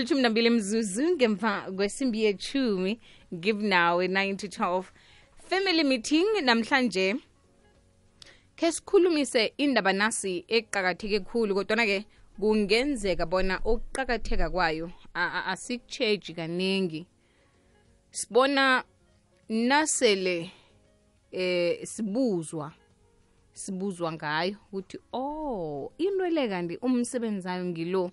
ulithumi nambili mzuzu ngemva kwesimbi yechumi give nawe 9 to 12 family meeting namhlanje ke sikhulumise indaba nasi eqakatheke khulu kodwana-ke kungenzeka bona ukuqakatheka kwayo asikucheji kaningi sibona nasele eh sibuzwa sibuzwa ngayo ukuthi oh into le kanti umsebenzi wayo ngilo.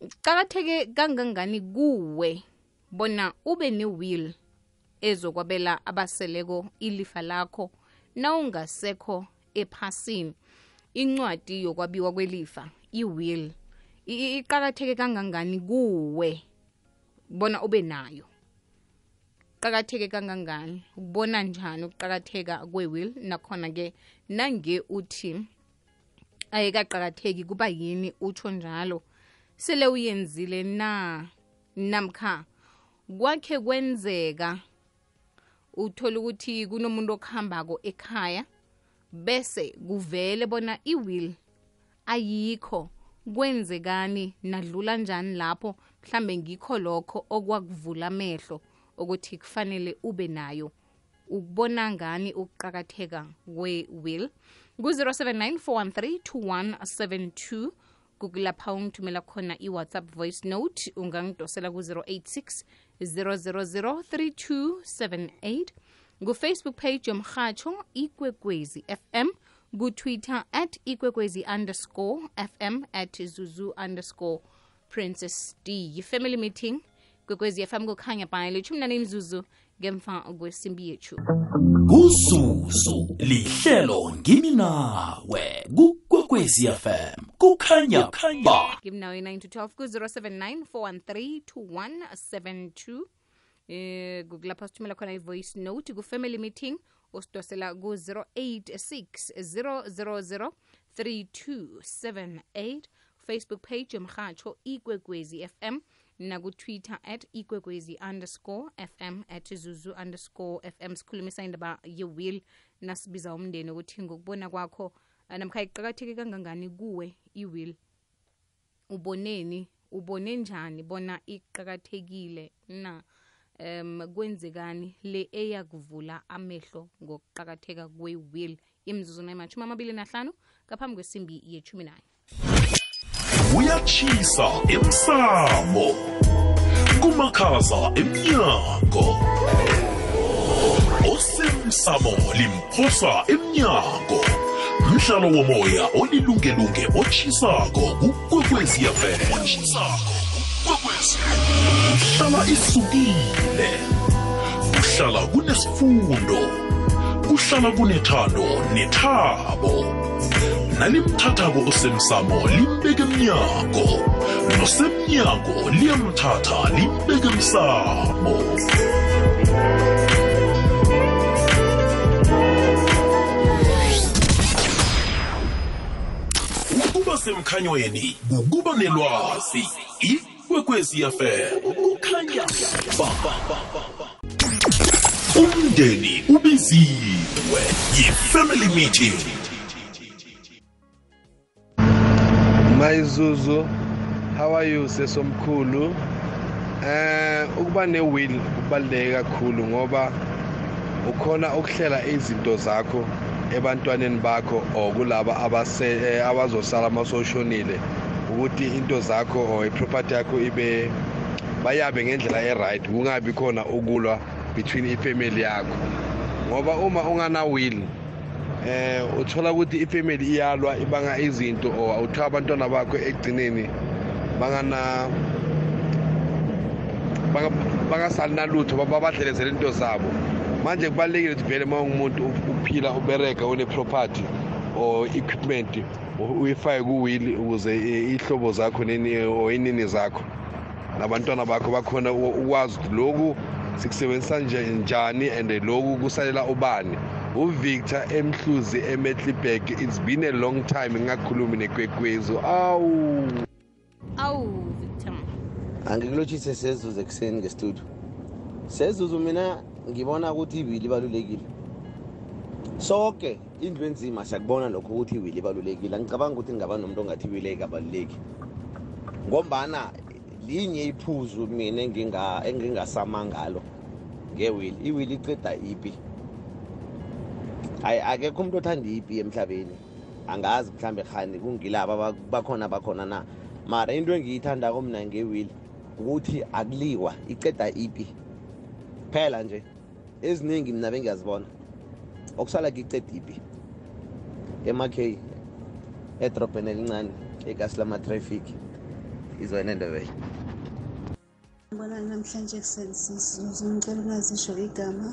Cakatheke kangangani kuwe bona ube ne-will ezokwabela abaseleko ilifa lakho nawungasekho ephasini? Incwadi yokwabiwa kwelifa i-will iqakatheke kangangani kuwe bona ube nayo? Qakatheke kangangani? Ukubona njani ukuqakatheka kwe-will? Nakhona-ke nange uthi ayekaqakatheki kuba yini utsho njalo sele uyenzile na? Namkha kwakhe kwenzeka uthola ukuthi kunomuntu okuhambako ekhaya bese kuvele bona i-will ayikho. Kwenzekani? Nadlula njani lapho? Mhlambe ngikho lokho okwakuvula amehlo ukuthi kufanele ube nayo. Ukubona ngani ukuqakatheka kwe-will? Ku-079 413 kukulapha ungithumela khona i-whatsapp voice note ungangidosela ku-086 000 3278 ngufacebook page yomrhatsho ikwekwezi fm kutwitter at ikwekwezi underscore fm at zuzu underscore princess d. Family meeting kwekwezi fm kukhanya bhayi lithumi nane imzuzu ngemva kwesimbi yethu kuzuzu lihlelo ngimi nawe. Kukwekwezi fm kukhanya ba. Ngimi nawe 9 to 12 ku-079 413 2172 eh kulapha sithumela khona i-voice note ku-family meeting usidosela ku-086 000 3278 facebook page yomrhatsho ikwekwezi fm nakutwitter at ikwekwezi underscore fm at zuzu underscore fm sikhulumisa indaba ye-will nasibiza umndeni ukuthi ngokubona kwakho namkha iqakatheke kangangani kuwe i-will uboneni ubone njani bona iqakathekile na? Um kwenzekani le eyakuvula amehlo ngokuqakatheka kwe-will? Imzuzu nayimashumi amabili nahlanu ngaphambi kwesimbi yechumi nayo uyachisa emsamo kumakhaza emnyango. Osemsamo limphosa emnyango. Mhlalo womoya olilungelunge otshisako kukwekweziyafem uhlala isukile. Uhlala kunesifundo. Kuhlala kunethando nethabo. Nalimthathako osemsamo limbeke emnyango nosemnyango liyamthatha limbeke emsamo ukuba semkhanyweni ukuba nelwazi. Ikwekwezi fm kukhanya. Ba. Umndeni ubiziwe yi-family meeting. Mayizuzu how are you sesomkhulu? Eh ukuba ne-will kubaluleke kakhulu ngoba ukhona ukuhlela izinto zakho ebantwaneni bakho or kulaba eh, abazosala masoshonile ukuthi into zakho or iproperty yakho ibe bayabe ngendlela e-right kungabi khona ukulwa between ifamily yakho. Ngoba uma ungana will eh uthola ukuthi ifamily iyalwa ibanga izinto or uthiwa abantwana bakho ekugcineni bangana bangasali nalutho babadlelezela into zabo. Manje kubalulekile ukuthi vele uma ungumuntu uphila ubereka une-property or equipment uyifake kuwili ukuze ihlobo zakho nini or inini zakho nabantwana bakho bakhona ukwazi ukuthi lokhu sikusebenzisa njani and lokhu kusalela ubani. Uvictor emhluzi emetlibek it's been a long time ngingakhulumi nekwekwezi. Awu. Awu victor angikulotshise sezuzu ekuseni ngestudio. Sezuzu mina ngibona ukuthi iwili ibalulekile. Sonke indlu enzima siyakubona lokho ukuthi iwili ibalulekile. Angicabanga ukuthi ngingaba nomuntu ongathi iwili ayikabaluleki. Ngombana linye iphuzu mina enginga engingasama ngalo ngewili. iwili iceda ipi? Hayi akekho umuntu othanda ipi emhlabeni. Angazi mhlambe khani kungilaba aba- bakhona bakhona na. Mara into engiyithandako mina ngewili ukuthi akuliwa iceda ipi phela nje eziningi mina bengiyazibona okusala ngiceda ipi emakhey edrobheni elincane egasi lama-traffic izwene ndebele Ngibona namhlanje ekuseni sisizuzu ngicela ungazisho igama.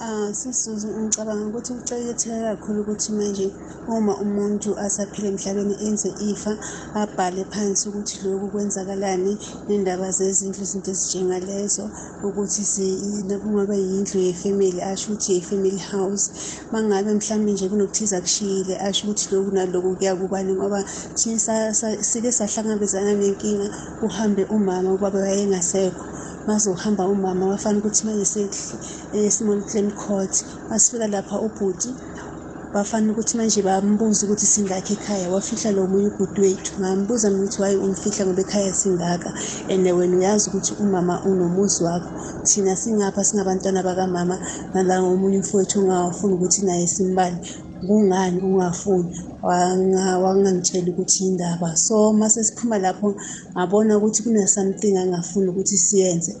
Ah sisizuzu ngicabanga ukuthi kuceketheke kakhulu ukuthi manje uma umuntu asaphila emhlabeni enze ifa abhale phansi ukuthi lokhu kwenzakalani nendaba zezindlu izinto ezinjengalezo ukuthi kungaba yindlu yefamily asho ukuthi ye-family house. Mangabe mhlawumbe nje kunokuthiza kushiyile asho ukuthi lokhu naloku kuyakubani ngoba thina sa- sa- sike sahlangabezana nenkinga uhambe umama ubaba wayengasekho mazohamba umama wafana ukuthi manje e-small claim court. Masifika lapha ubhuti bafana ukuthi manje bambuza ukuthi singakho ekhaya. Wafihla lo munye ubhuti wethu ngambuza mina ukuthi waye umfihla ngoba ekhaya singaka. And wena uyazi ukuthi umama unomuzi wakho. Thina singapha singabantwana bakamama nala omunye umfowethu ungawafuni ukuthi naye simbale kungani ungafuni? Wanga- wangangitshela ukuthi indaba. So mase siphuma lapho ngabona ukuthi kune-something angafuni ukuthi siyenze.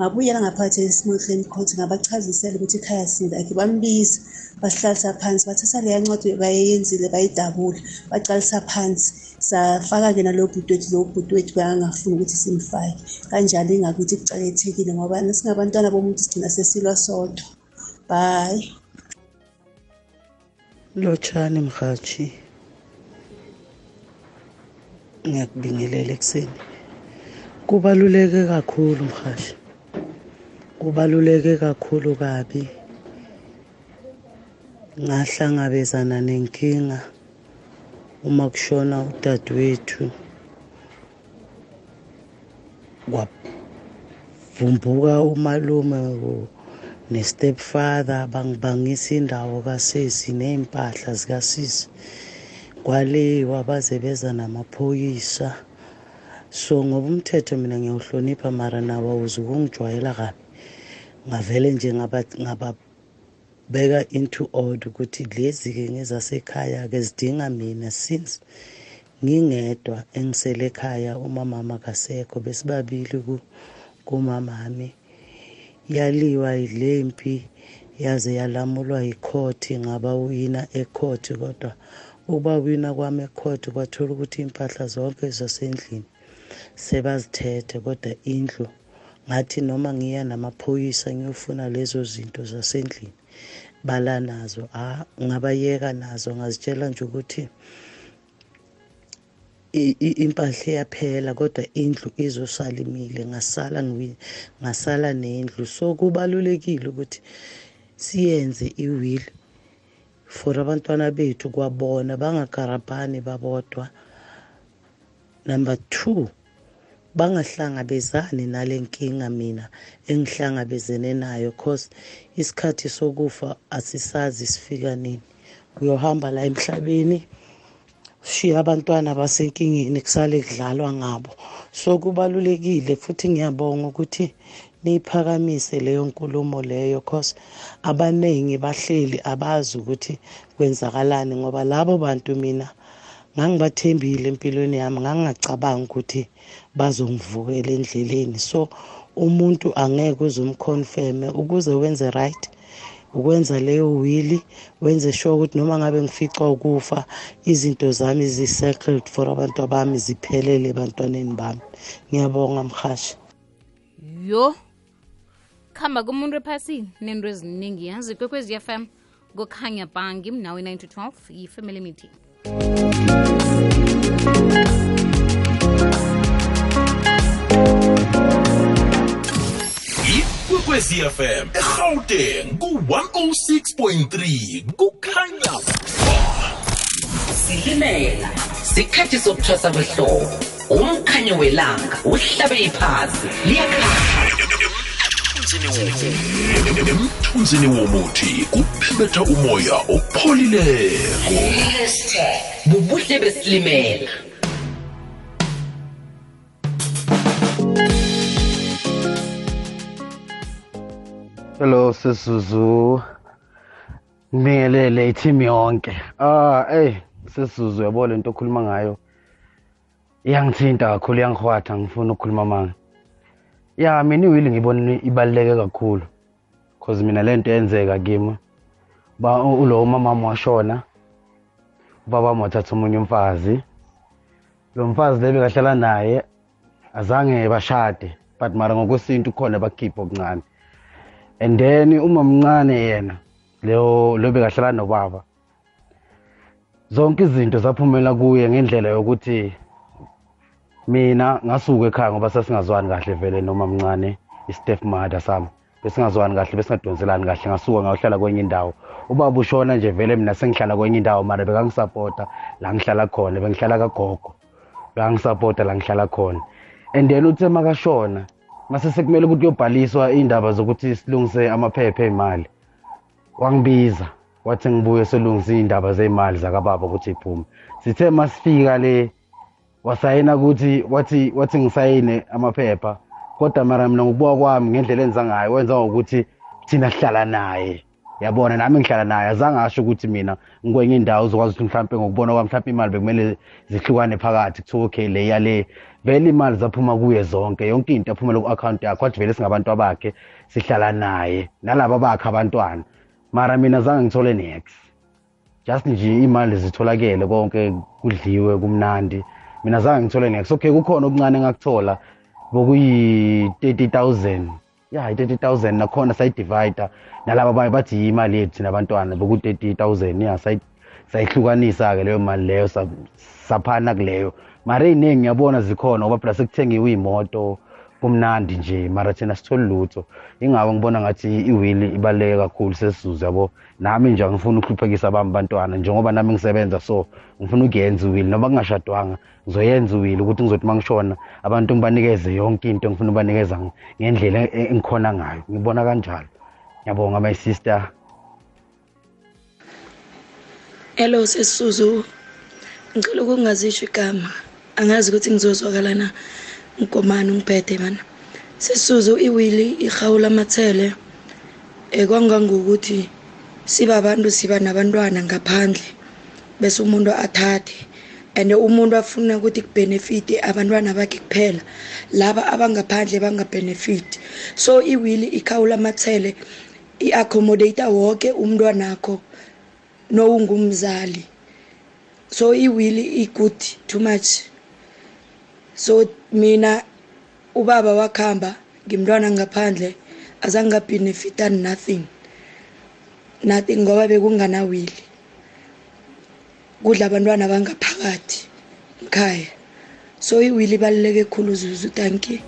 Ngabuyela ngaphakathi e-small claim court ngabachazisela ukuthi ekhaya singakhi bambiza. Basihlalisa phansi bathatha leya ncwadi bayeyenzile bayidabula bacalisa phansi. Safaka-ke nalo bhuti wethu lo bhuti wethu bayangafuni ukuthi simfake. Kanjalo ingakuthi kucakethekile ngoba singabantwana bomuntu sigcina sesilwa sodwa. Bye. Lotshani mhathi ngiyakubingelela ekuseni. Kubaluleke kakhulu mhathi kubaluleke kakhulu kabi. Ngahlangabezana nenkinga uma kushona udadewethu. Kwavumbuka umalume ne-stepfather bangibangisa indawo kasesi ney'mpahla zikasisi. Kwaliwa baze beza namaphoyisa. So ngoba umthetho mina ngiyawuhlonipha mara nawo awuze ukungijwayela kabi. Ngavele nje ngaba- ngababeka into order ukuthi lezi-ke ngezasekhaya-ke zidinga mina since ngingedwa engisele ekhaya umamama kasekho besibabili ku- kumamami. Yaliwa ilempi yaze yalamulwa yikhoti ngaba wina ekhoti kodwa. Ukuba wina kwami ekhoti kwathola ukuthi impahla zonke zasendlini sebazithethe kodwa indlu ngathi noma ngiya namaphoyisa ngiyofuna lezo zinto zasendlini bala nazo ah ngabayeka nazo ngazitshela nje ukuthi i- i- impahla iyaphela kodwa indlu izosala imile ngasala ngiwi- ngasala nendlu. So kubalulekile ukuthi siyenze iwill for abantwana bethu kwabona bangagarabhani babodwa. Number 2 bangahlangabezani nale nkinga mina engihlangabezene nayo cause isikhathi sokufa asisazi sifika nini. Uyohamba la emhlabeni shiya abantwana basenkingeni kusale kudlalwa ngabo. So kubalulekile futhi ngiyabonga ukuthi niyiphakamise leyo nkulumo leyo cause abaningi bahleli abazi ukuthi kwenzakalani ngoba labo bantu mina ngangibathembile empilweni yami ngangingacabangi ukuthi bazongivukela endleleni. So umuntu angeke uzumconfirme ukuze wenze right. Ukwenza leyo wili wenze sure ukuthi noma ngabe ngificwa ukufa izinto zami zi-sacred for abantu abami ziphelele ebantwaneni bami. Ngiyabonga mhashi yo khamba kumuntu ephasini. Nento eziningi. Yazi kwekwezi fm kokhanya bangi mnawe 9 to 12 yi-family meeting ikwekwezi fm egauteng ku-106.3 kukhanya silimela sikhathi sokuthwasa kwehlobo umkhanyo welanga uhlabe iphansi liyakhanya. Emthunzini womuthi kuphemetha umoya opholileko. Hashtag bubuhle besilimela. Hello sisuzu ngibingelele i-team yonke. Ah ey sisuzu yabo lento okhuluma ngayo? Iyangithinta kakhulu iyangihwatha ngifuna ukukhuluma manga ya mina iwili ngibona ibaluleke kakhulu cause mina lento yenzeka kimi. Ba ulo wami washona ubaba wami wathatha omunye umfazi. Lo mfazi le bekahlala naye azange bashade but mara ngokwesintu khona bakhipha okuncane. And then uma mncane yena leyo lo bekahlala nobaba. Zonke izinto zaphumela kuye ngendlela yokuthi mina ngasuka ekhaya ngoba sasingazwani kahle vele noma mncane i-step mother sami. Besingazwani kahle besingadonselani kahle ngasuka ngayohlala kwenye indawo. Ubaba ushona nje vele mina sengihlala kwenye indawo mara bekangisapota la ngihlala khona bengihlala kagogo. Bekangisapota la ngihlala khona. And then uthe makashona mase sekumele ukuthi kuyobhaliswa iy'ndaba zokuthi silungise amaphepha ey'mali. Wangibiza wathi ngibuye solungisa iy'ndaba zey'mali zakababa ukuthi iphume. Sithe masifika le wasayina ukuthi wathi wathi ngisayine amaphepha kodwa mara mina ngokubuka kwami ngendlela enza ngayo wenza ngokuthi thina sihlala naye. Yabona nami ngihlala naye. Azange asho ukuthi mina ngikwenye indawo uzokwazi ukuthi mhlawumpe ngokubona kwami mhlawumpe imali bekumele zihlukane phakathi kuthiwa okay le yale vele imali zaphuma kuye zonke yonke into yaphumela ku-akhawunti yakhe wathi vele singabantu abakhe sihlala naye nalaba bakhe abantwana. Mara mina zange ngithole nex. Just nje imali zitholakele konke kudliwe kumnandi. Mina zange ngithole nex. Okay kukhona okuncane engakuthola bokuyi-thirty thousand. Ya i-thirty thousand nakhona sayidivida nalaba baye bathi imali yethu thina abantwana boku-thirty thousand. Ya sayihlukanisa-ke leyo mali leyo sa- saphana kuleyo. Mara ey'ningi ngiyabona zikhona ngoba phela sekuthengiwe iy'moto kumnandi nje mara thina sithole lutho. Ingako ngibona ngathi iwili ibaluleke kakhulu sesisuze yabo. Nami nje angifuni ukuhluphekisa abami bantwana njengoba nami ngisebenza so ngifuna ukuyenza iwili noma kungashadwanga ngizoyenza iwili ukuthi ngizothi uma ngishona abantu ngibanikeze yonke into engifuna ukubanikeza ng- ngendlela e- engikhona ngayo. Ngibona kanjalo. Ngiyabonga my sister. Hello sesisuzu ngicela ukungazisho igama. Angazi ukuthi ngizozwakala na ngigomani ungiphethe mana sesisuzu iwili ihawula amathele ekwangangokuthi siba abantu siba nabantwana ngaphandle bese umuntu athathe. And umuntu afuna ukuthi kubenefite abantwana bakhe kuphela laba abangaphandle bangabhenefiti so iwili ikhawula amathele i-accommodate wonke umntwanakho. Nowungumzali. So iwili i-good too much. So mina ubaba wakhamba ngimntwana ngaphandle azange ngabhenefita nothing. Nothing ngoba bekunganawili kudla abantwana bangaphakathi ekhaya so iwili ibaluleke khulu zuzu. Thank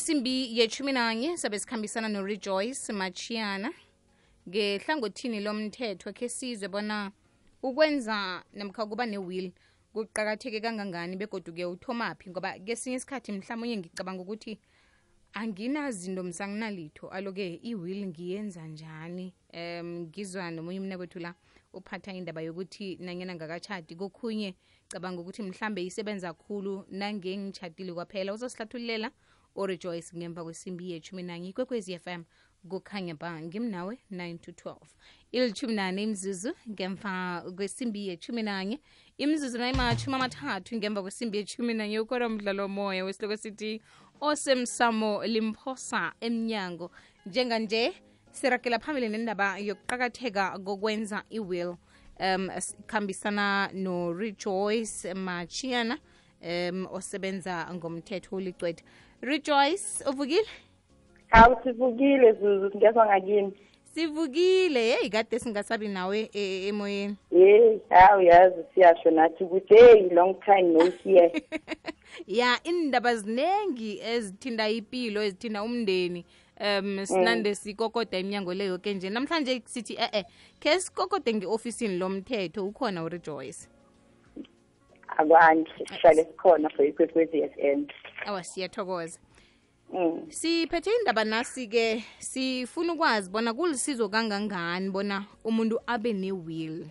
kwesimbi yechumi nanye sabe sikhambisana norejoyce machiana ngehlangothini lomthetho khe sizwe bona ukwenza namkha kuba ne-will kuqakatheke kangangani begoduke uthomaphi? Ngoba kesinye isikhathi mhlawumbe ngicabanga ukuthi anginazinto msanginalitho. Aloke i-will ngiyenza njani? Um ngizwa nomunye umnakwethu la uphatha indaba yokuthi nanyena ngakatshadi kokhunye cabanga ukuthi mhlambe isebenza khulu nangengitshadile kwaphela uzosihlathululela orejoyce ngemva kwesimbi yethumi nanye ikwekwezi fm kukhanya ba ngimnawe 9 to 12 ilithumi nane imzuzu ngemva kwesimbi yethumi nanye imzuzu nayimathumi amathathu ngemva kwesimbi yethumi nanye ukora umdlalo moya wesiloko sithi osemsamo limphosa emnyango. Njenganje sirakela phambili nendaba yokuqakatheka kokwenza i-will um khambisana no-rejoice machiana um osebenza ngomthetho ulicwetha rejoyce uvukile? Hawu sivukile zuzu ngezwa ngakini. Sivukile yeyi kade singasabi nawe e- emoyeni. Yeyi hawu yazi siyasho nathi ukuthi hey long time no hear. Ya indaba ziningi ezithinda impilo ezithinda umndeni. Um sinande sikokoda iminyango leyo ke nje. Namhlanje sithi e-e khe sikokode nge-ofisini lomthetho ukhona urejoyce akwandi sihlale sikhona for ikwekwezi f m awa siyathokoza Mm. siphethe indaba nasi-ke sifuna ukwazi bona kulisizo kangangani bona umuntu abe ne-will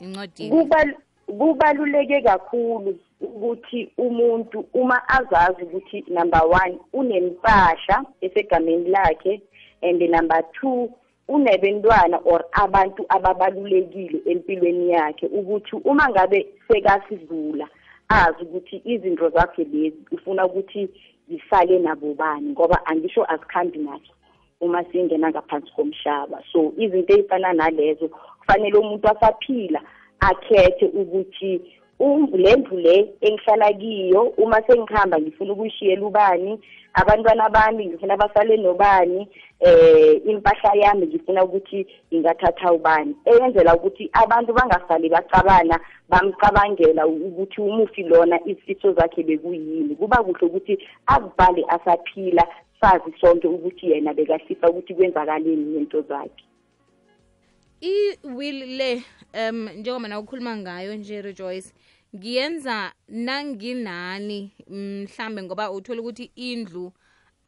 encwadini Kubal- kubaluleke kakhulu ukuthi umuntu uma azazi ukuthi number one unempahla esegameni lakhe and number two unebentwana or abantu ababalulekile empilweni yakhe ukuthi uma ngabe sekasidlula azi ukuthi izinto zakhe lezi ufuna ukuthi zisale nabo bani ngoba angisho azikhambi nazo uma singena ngaphansi komhlaba. So izinto ezifana nalezo kufanele umuntu asaphila akhethe ukuthi um- le ndlu le engihlala kiyo uma sengihamba ngifuna ukuyishiyela ubani abantwana bami ngifuna basale nobani eh impahla yami ngifuna ukuthi ingathatha ubani. Eyenzela ukuthi abantu bangasali bacabana bamcabangela ukuthi umufi lona isifiso zakhe bekuyini. Kuba kuhle ukuthi akubhale asaphila sazi sonke ukuthi yena bekahlisa ukuthi kwenzakaleni ngento zakhe i-will le um njengoba na ukhuluma ngayo nje rejoyce ngiyenza nanginani mhlambe ngoba uthole ukuthi indlu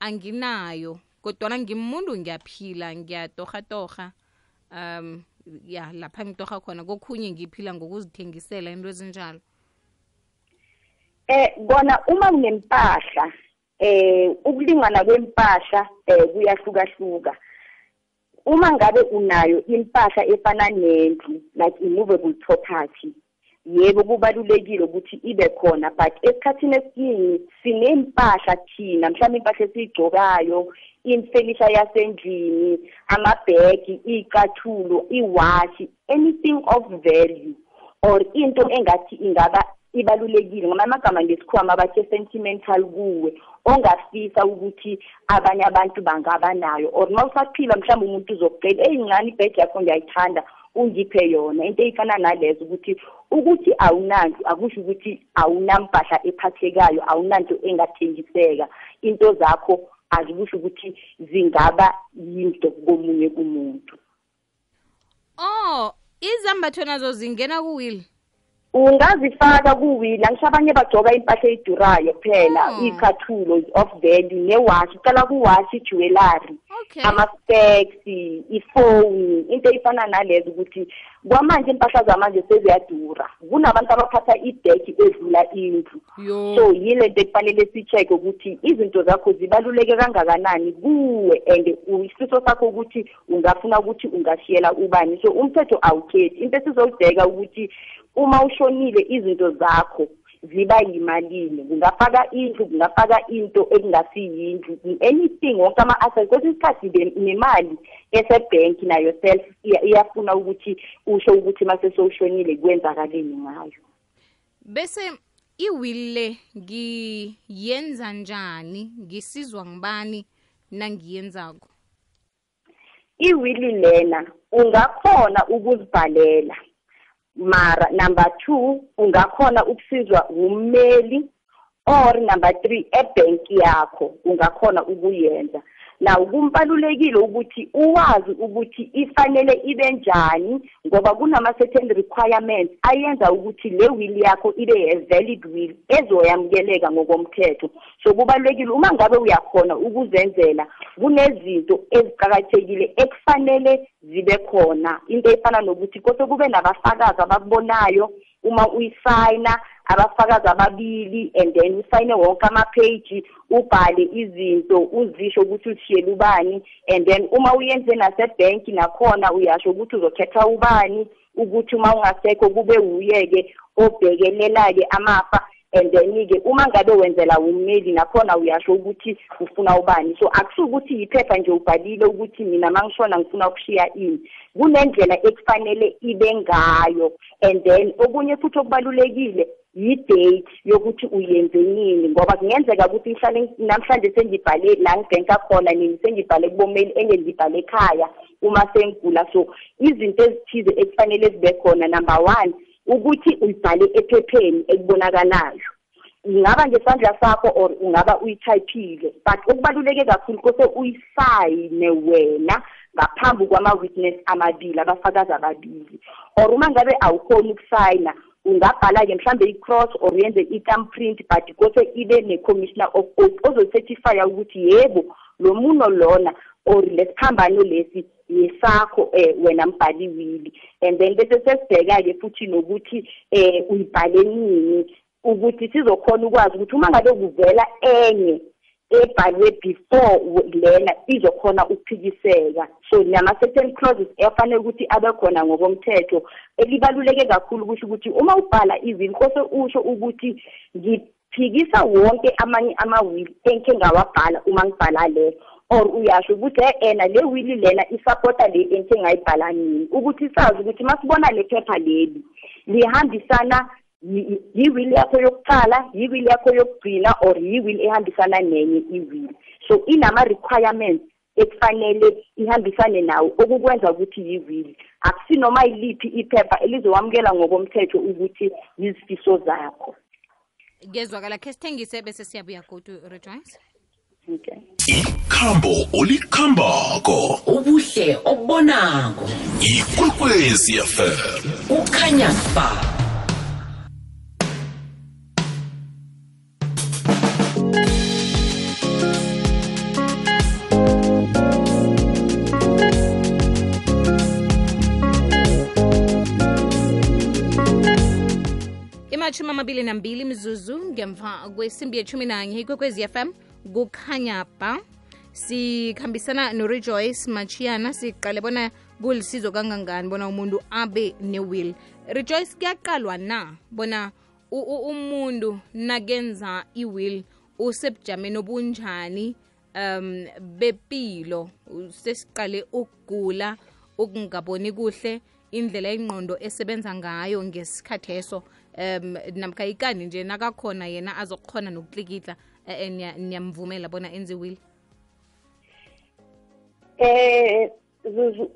anginayo kodwana ngimuntu ngiyaphila ngiyatorhatorha um ya lapha ngitorha khona kokhunye ngiphila ngokuzithengisela into ezinjalo. Eh kona uma unempahla eh ukulingana kwempahla eh kuyahlukahluka uma ngabe unayo impahla efana nendlu like immovable property yebo kubalulekile ukuthi ibe khona but esikhathini esiningi sinempahla thina mhlawumbe impahla esiyigcokayo imfelisha yasendlini amabhegi iy'cathulo iwashi anything of value or into engathi ingaba ibalulekile ngamanye amagama ngesikhwama abathe sentimental kuwe ongafisa ukuthi abanye abantu bangaba nayo or uma usaphila mhlawumbe umuntu uzokucela eyincane ibhegi yakho ngiyayithanda ungiphe yona? Into eyifana nalezo ukuthi ukuthi awunanto akusho ukuthi awunampahla ephathekayo awunanto engathengiseka. Into zakho azikusho ukuthi zingaba yinto komunye umuntu. Oh izambatho nazo zingena kuwill? Ungazifaka kuwila ngisho abanye bagcoka impahla eyidurayo kuphela Oh. iy'cathulo of value newashi ucala kuwashi ijewelary okay. ama-specs ifoni into eyifana nalezo ukuthi kwamanje impahla zamanje seziyadura. Kunabantu abaphatha ideki edlula indlu. So yile nto ekufanele si-check ukuthi izinto zakho zibaluleke kangakanani kuwe and isifiso sakho ukuthi ungafuna ukuthi ungashiyela ubani. So umthetho awukhethi. Into esizoyibheka ukuthi uma ushonile izinto zakho ziba yimalini kungafaka indlu kungafaka into ekungasiyindlu anything wonke ama-assets kwesinye isikhathi le- nemali esebhenki nayo self iya- iyafuna ukuthi usho ukuthi uma sesowushonile kwenzakaleni ngayo. Bese iwill le ngiyenza njani? Ngisizwa ngibani nangiyenzako? Iwili lena ungakhona ukuzibhalela. Mara number two ungakhona ukusizwa ummeli or number three ebhenki yakho ungakhona ukuyenza. Naw kumbalulekile ukuthi uwazi ukuthi ifanele ibe njani ngoba kunama-certain requirements ayenza ukuthi le will yakho ibe a-valid will ezoyamukeleka ngokomthetho. So kubalulekile uma ngabe uyakhona ukuzenzela kunezinto eziqakathekile ekufanele zibe khona. Into efana nokuthi kose kube nabafakazi abakubonayo uma uyisayina abafakazi ababili and then usayine wonke ama-page ubhale izinto uzisho ukuthi ushiyele ubani and then uma uyenze nasebhenki nakhona uyasho ukuthi uzokhetha ubani ukuthi uma ungasekho kube wuye-ke obhekelela-ke amafa and then-ke uma ngabe wenzela ummeli nakhona uyasho ukuthi ufuna ubani. So akusuke ukuthi yiphepha nje ubhalile ukuthi mina ma ngishona ngifuna ukushiya ini. Kunendlela ekufanele ibe ngayo and then okunye futhi okubalulekile yi-date yokuthi uyenze nini? Ngoba kungenzeka ukuthi ngihlale namhlanje sengibhale la ngibhenka khona nini sengibhale kubomeli enye ngibhale ekhaya uma sengigula. So izinto ezithize ekufanele zibe khona number one ukuthi uyibhale ephepheni ekubonakalayo. Ingaba ngesandla sakho or ungaba uyithayiphile but okubaluleke kakhulu kose uyisayine wena ngaphambi kwama-witness amabili abafakazi ababili. Or uma ngabe awukhoni ukusayina ungabhala-ke mhlambe i-cross or yenze i-thumbprint but kose ibe ne-commissioner of oath ozocertifya ukuthi yebo lo muno lona or lesiphambano lesi yesakho eh wena mbhali wili. And then bese sesibheka-ke futhi nokuthi eh uyibhale nini ukuthi sizokhona ukwazi ukuthi uma ngabe kuvela enye ebhalwe before lena izokhona ukuphikiseka. So nama-certain clauses afanele ukuthi abe khona ngokomthetho elibaluleke kakhulu kusho ukuthi uma ubhala izili kose usho ukuthi ngiphikisa wonke amanye ama-will engikhe ngawabhala uma ngibhala leyo or uyasho ukuthi ena le wili lena isapota le engikhe ngayibhala nini? Ukuthi sazi ukuthi masibona le phepha leli lihambisana yiwili yakho yokuqala yiwili yakho yokugcina or yiwili ehambisana nenye iwili so inama-requirements ekufanele ihambisane nawo okukwenza ukuthi yiwili akusinoma yiliphi iphepha elizowamukela ngokomthetho ukuthi yizifiso zakho. Kezwakala khe sithengise bese siyabuya godu rejoice. Okay. Ikhambo olikhambako. Ubuhle obonako. Ikwekwezi yafela ukhanya ba amabili nambili mzuzu ngemva kwesimbi yeshumi nanye ikwekwezi fm kukhanya ba sikhambisana norejoyce machiyana siqale bona kulisizo kangangani bona umuntu abe ne-will rejoyce kuyaqalwa na bona umuntu nakenza i-will usebujameni obunjani um bepilo? Sesiqale ukugula ukungaboni kuhle indlela ingqondo esebenza ngayo ngesikhathi eso um namkha ikani nje nakakhona yena azokukhona nokutlikitla eh, niya- niyamvumela bona enze will eh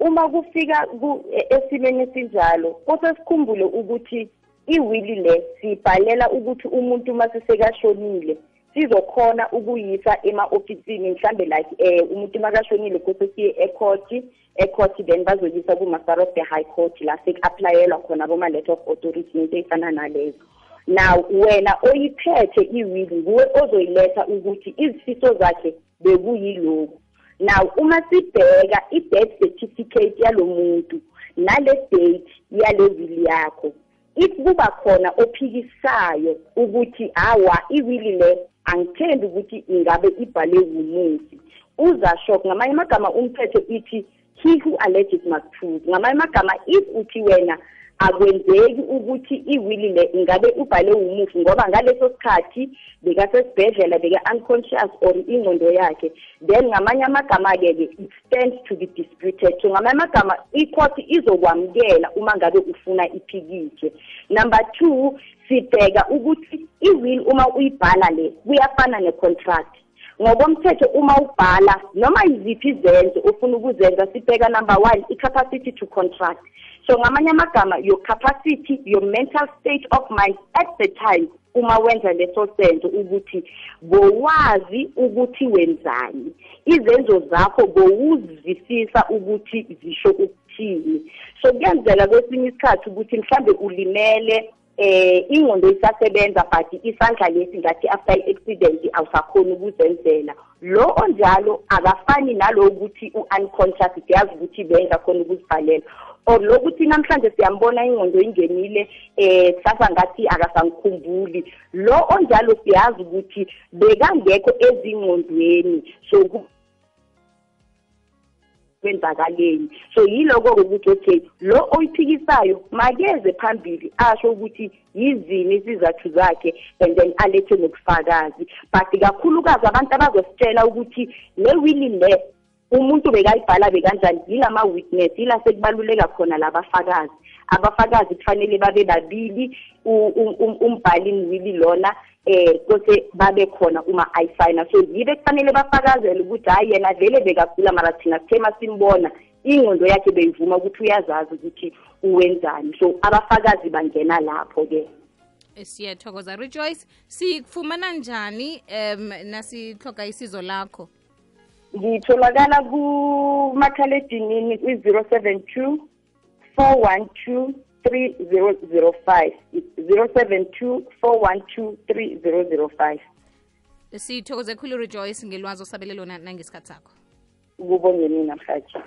uma kufika ku- e- esimeni esinjalo kose sikhumbule ukuthi iwili le sibhalela ukuthi umuntu masisekashonile sizokhona ukuyisa ema-ofisini mhlambe like eh umuntu makashonile kose siye ecourt ecourt then bazoyisa ku-master of the high court la seku-aplayelwa khona boma-letter of authority into ey'fana nalezo. Now wena oyiphethe iwili nguwe ozoyiletha ukuthi izifiso zakhe bekuyiloku now uma sibheka i-death certificate yalo muntu nale date yale wili yakho if kuba khona ophikisayo ukuthi hawa iwili le angithembi ukuthi ingabe ibhale wumufi uzashock ngamanye amagama umphetho ithi he who alleges must prove ngamanye amagama if uthi wena akwenzeki ukuthi iwili le ingabe ubhale umufi ngoba ngaleso sikhathi bekasesibhedlela beka-unconscious or ingqondo yakhe. Then ngamanye amagama-ke ke it stands to be disputed. So ngamanye amagama icourt izokwamukela uma ngabe ufuna iphikiswe number two sibheka ukuthi i-will uma uyibhala le kuyafana ne-contract ngokomthetho uma ubhala noma yiziphi izenzo ofuna ukuzenza sibheka number one i-capacity to contract. So ngamanye amagama your capacity your mental state of mind at the time uma wenza leso senzo ukuthi bowazi ukuthi wenzani. Izenzo zakho bowuzvisisa ukuthi zisho ukuthini. So kuyenzeka kwesinye isikhathi ukuthi mhlambe ulimele eh ingqondo isasebenza but isandla lesi ngathi after i-accident awusakhoni ukuzenzela. Lo onjalo akafani nalo ukuthi u-unconscious siyazi ukuthi bengakhona ukuzibhalela. Or lokuthi namhlanje siyambona ingqondo ingenile eh kusasa ngathi akasangikhumbuli lo onjalo siyazi ukuthi bekangekho ezingqondweni. So kwenzakaleni. So yiloko ukuthi okay lo oyiphikisayo makeze phambili asho ukuthi yizini izizathu zakhe and then alethe nobufakazi. But kakhulukazi abantu abazositshela ukuthi le wili le umuntu bekayibhala bekanjani yilama-witness yila sekubaluleka khona labafakazi abafakazi kufanele babe babili um- umbhali wili lona eh kose babe khona uma ayisayina so yibe kufanele bafakazele ukuthi hayi yena vele bekagula mara thina sithe masimbona ingqondo yakhe beyivuma ukuthi uyazazi ukuthi uwenzani. So abafakazi bangena lapho-ke. Eh, siyathokoza. Rejoice sikufumana njani um nasihloga isizo lakho? Ngitholakala kumakhaledinini kwi-zero seven two four one two 3005 072 412 3005 sithokoze khulu rejoyce ngelwazi osabele lona nangesikhathi sakho. Kubonge mina mhathi